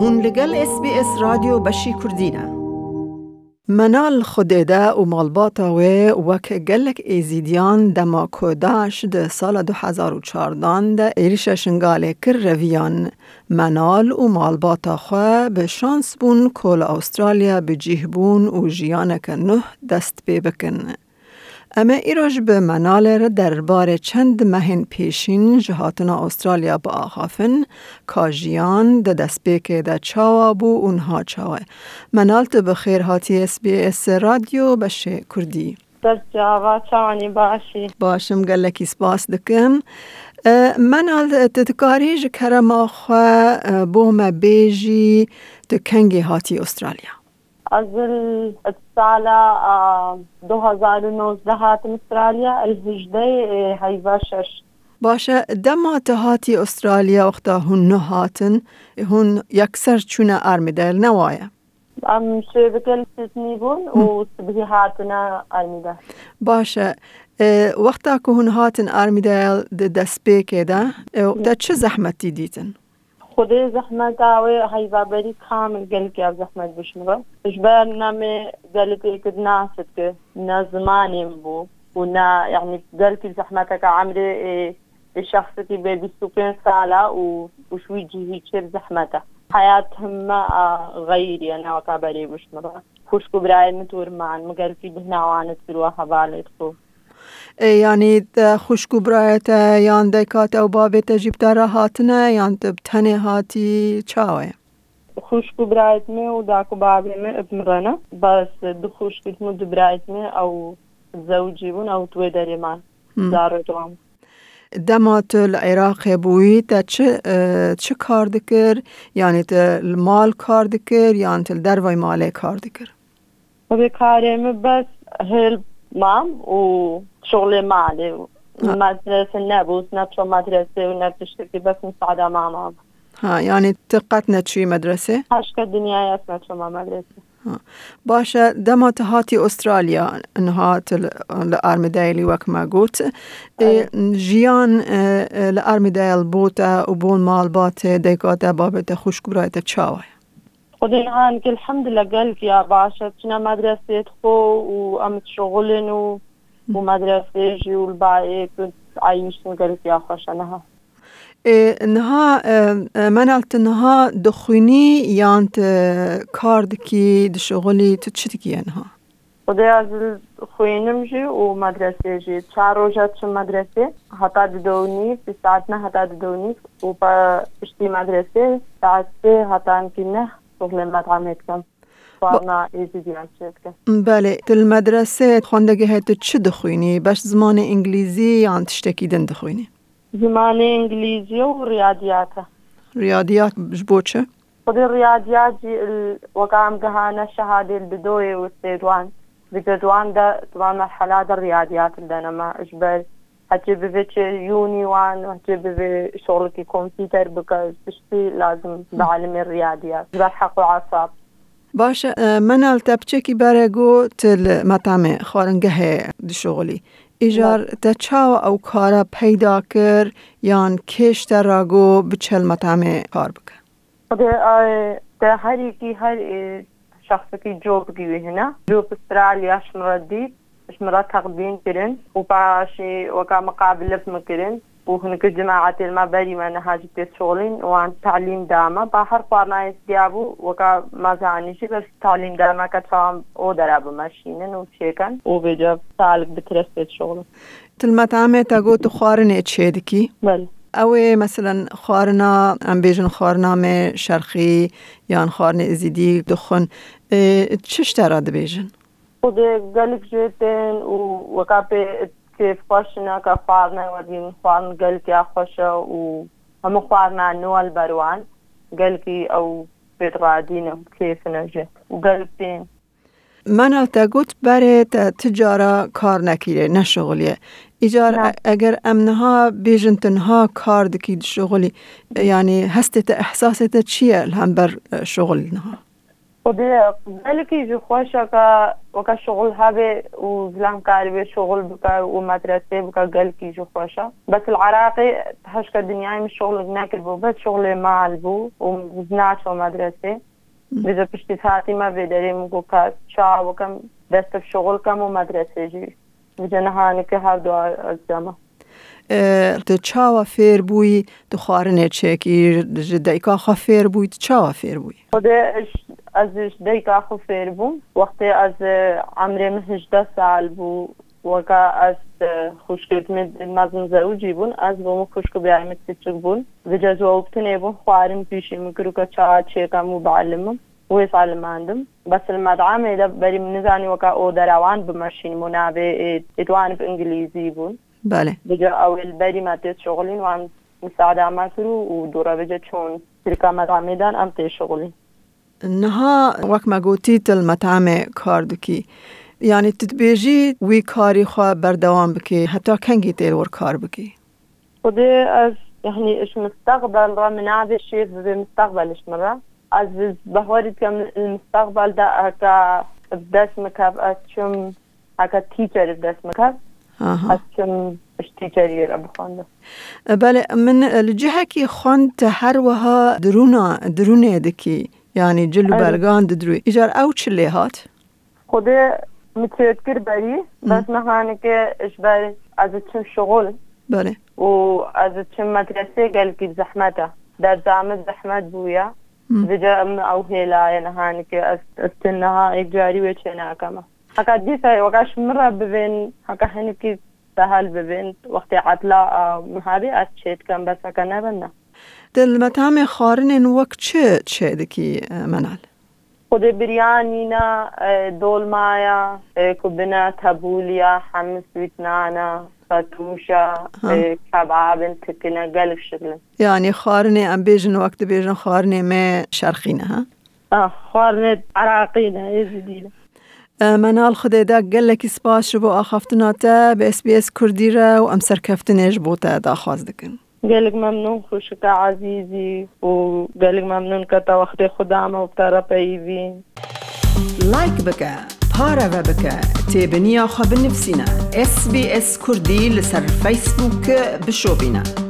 هون لگل اس بی اس رادیو بشی کردینه منال خودیده و مالباتا و وک گلک ایزیدیان دما کوداش ده سال 2014 ده ایریش شنگاله کر رویان منال و مالباتا خواه به شانس بون کول استرالیا بجیه بون و جیانک نه دست بی بکن. اما ایراج به منال در بار چند مهن پیشین جهاتنا استرالیا با آخافن کاجیان ده دست بیکه ده چاوا بو اونها چاوا منال تو بخیر هاتی اس بی اس رادیو بشه کردی. در جاوا چاوانی باشی. باشم گلکی سپاس دکم. منال تتکاری جکرم آخوا بوم بیجی تو کنگی هاتی استرالیا. از السالة 2019 هاتم أستراليا الهجدة هيفا شش. باشه دما تهاتی استرالیا وقتا هن هاتن هن یکسر چونه ارمیدل نوایا ام شبكة سيدني بون وسبهي هاتنا آرمیده. باشه وقتا که هن هاتن ارمیدل دست بیکه ده ده چه زحمتی دیتن؟ خدای زحمت آوه هیوا بری کامل گل که زحمت بشمره اجبار نامي قالت كد ناست که نا زمانیم بو ونا يعني قال زحمتك عمري الشخص كي بي 25 سالة وشوي جهي كثير زحمته حياتهم غيري أنا وكابري بشمرة خوشكو براي متور معا مقال في بهنا وانت في الواحة بالي یعنی خوشکو برایت یان دکات او بابت جیبتا را هاتنه یان تنه هاتی چاوه خوشکو برایت می و داکو بابی می ابمرنه بس دو خوشکو مو برایت می او زوجي بون او توی دریمان دارو دوام دمات العراق بوی تا چه چه کار دکر یعنی تا مال کار دکر یعنی تا دروای ماله کار دکر و به کارم بس هلپ مام وشغلي مالي مدرسة نبوس نفس مدرسة ونبتشتكي بس مساعدة مع ماما ها يعني تقتنا شي مدرسة؟ هاشكا الدنيا يسمع شو ما مدرسة باشا دما تهاتي استراليا انهات الارميدايلي وك ما قلت جيان الارميدايل بوتا وبول مال بات ديكاتا بابتا خوشك برايتا تشاوي خدين هانك الحمد لله قالك يا باشا تنا مدرسة خو وأمت شغلن و ومدرسة جي والباقي كنت عايشن قالك يا خوش أنها نها منالت نها دخونی یانت کاردکی دشغلی تو چتکی انها خدي از خوينم جي ومدرسة جي چهار روجات شو مدرسة حتى ددوني في ساعتنا حتى ددوني وبا اشتي مدرسة ساعت حتى يمكن شغل ایزی دیان بله تل مدرسه خواندگی هیتو چه دخوینی؟ باش زمان انگلیزی یا تشتکیدن دخوینی؟ زمان انگلیزی و ریاضیات ریاضیات بو چه؟ خود الرياضيات وقام قهانا الشهادة البدوية والسيدوان بجدوان ده طبعا مرحلات الرياضيات اللي أنا ما أجبر هتجيب في يوني وان هتجيب في شغلك كمبيوتر بك تشتي لازم بعلم الرياضيات بحق وعصاب باشه من تبچکی برگو تل مطعم خارنگه دی شغلی ایجار تا چاو او کارا پیدا کر یان کش تراگو بچل مطعم کار بکن ده هر یکی هر شخص کی جوب کی هنا جوب استراليا شمردي شمرات تقديم كرن وباشي وكا مقابلة مكرن وهناك جماعة المباري ما نهاجي شغلين وعن تعليم داما باحر قارنا يستيابو وكا ما زانيشي بس تعليم داما كتفهم او درابو ماشينن وشيكن وبيجا سالك بترسيت شغل تلمطعمه تاگو تو خوارن چیدکی؟ بله او مثلا خارنا ام بیجن خارنامه شرقی یا خارن ازیدی دخون چش تراد بیجن؟ قالك جيتين وكابي كيف خشنا كفارنا ودين خارن قالك يا خشة وهم خارنا نوال بروان قالك أو بترادينا كيف نجي وقالك تين من تا گوت بر تجارا کار نکیره نه شغلیه ایجار اگر امنها بیجن تنها کار دکید شغلی یعنی هسته احساست چیه هم بر شغل نها وذلك يجي خوشك وكشغل هابي وزلام كاربي شغل بكا ومدرسة بكا قال كي يجي خوشة بس العراقي هشك الدنيا مش شغل هناك البو بس شغل ما البو ومزناش ومدرسة. بذا بشتي ساعتي ما بيدري مكو كات شا وكم دست في شغل كم ومدرسة جي. بذا نهاني كهاردو الزمان أه، تە چاوە فێر بووی دخواارنێ چێکی دایکا خە فێر بووی چاوە فێر بووی از دایکا خو فیر بوم. وقتی از عمرم 18 سال بو وکا از خوشکت مد مزن زوجی بون از بوم خوشک بیایمت تچک بون. وجا زوبتنه بون خوارم پیشی مکرو که چا چیکم و بعلمم ويس علماندم بس المدعم إذا بري من نزاني وكا أو دراوان بمشين منابع إدوان بإنجليزي بون. بله. بجا أول بري ما تيس شغلين وعم مساعدة ما كرو ودورا بجا چون شركة مدعمي دان أم تيس شغلين نها وقت ما گوتیت المطعم کار دکی. یعنی تتبیجی وی کاری خواه بردوام بکی حتی کنگی تیل ور کار بکی. خدي از يعني إيش مستقبل را منابع شيء بمستقبل إيش مرة از بهوارد كم المستقبل ده هكا مكاب از شم هكا تيچر بدس مكاب از شم إيش تيچر يرى بخوانده. بله من الجهة کی خوان هر وها درونا درونه دکی. يعني جلو برگان ددرو إجار أو چلي هات؟ خودي متوتر بري بس نحن كي إش اشبر از چم شغل بله. و از چم مدرسه قال كي زحمته در زحمت زحمت بويا بجا ام أو هیلای نحن كي استنها إجاري وچنا كما ناکما حقا دیسا وقاش مره ببين حقا هنکی سهل ببين وقتي عطلا آه، محابي از چیت کم بس حقا نبنه دل مطعم خارن وقت چه چه دکی منال؟ خود بريانينا دول مايا كبنا تابوليا حمص ويتنانا فتوشا كباب تكنا قلب شغلة یعنی خارن ام بیجن وقت بیجن خارن ما شرخینه ها؟ اه خوارنت عراقينا يزيدينا منال خدا دا گلک سپاس شبو آخفتنا تا به اس بی اس کردی را و ام سرکفتنش بوتا دا خواست دکن. قالك ممنون خوشك عزيزي وقالك ممنون كتا وقت خدامة وبتارا بيبين لایک بکه پاره و بکه تیبنیا خواب نفسینا اس اس کردی لسر فیسبوک بشو بینه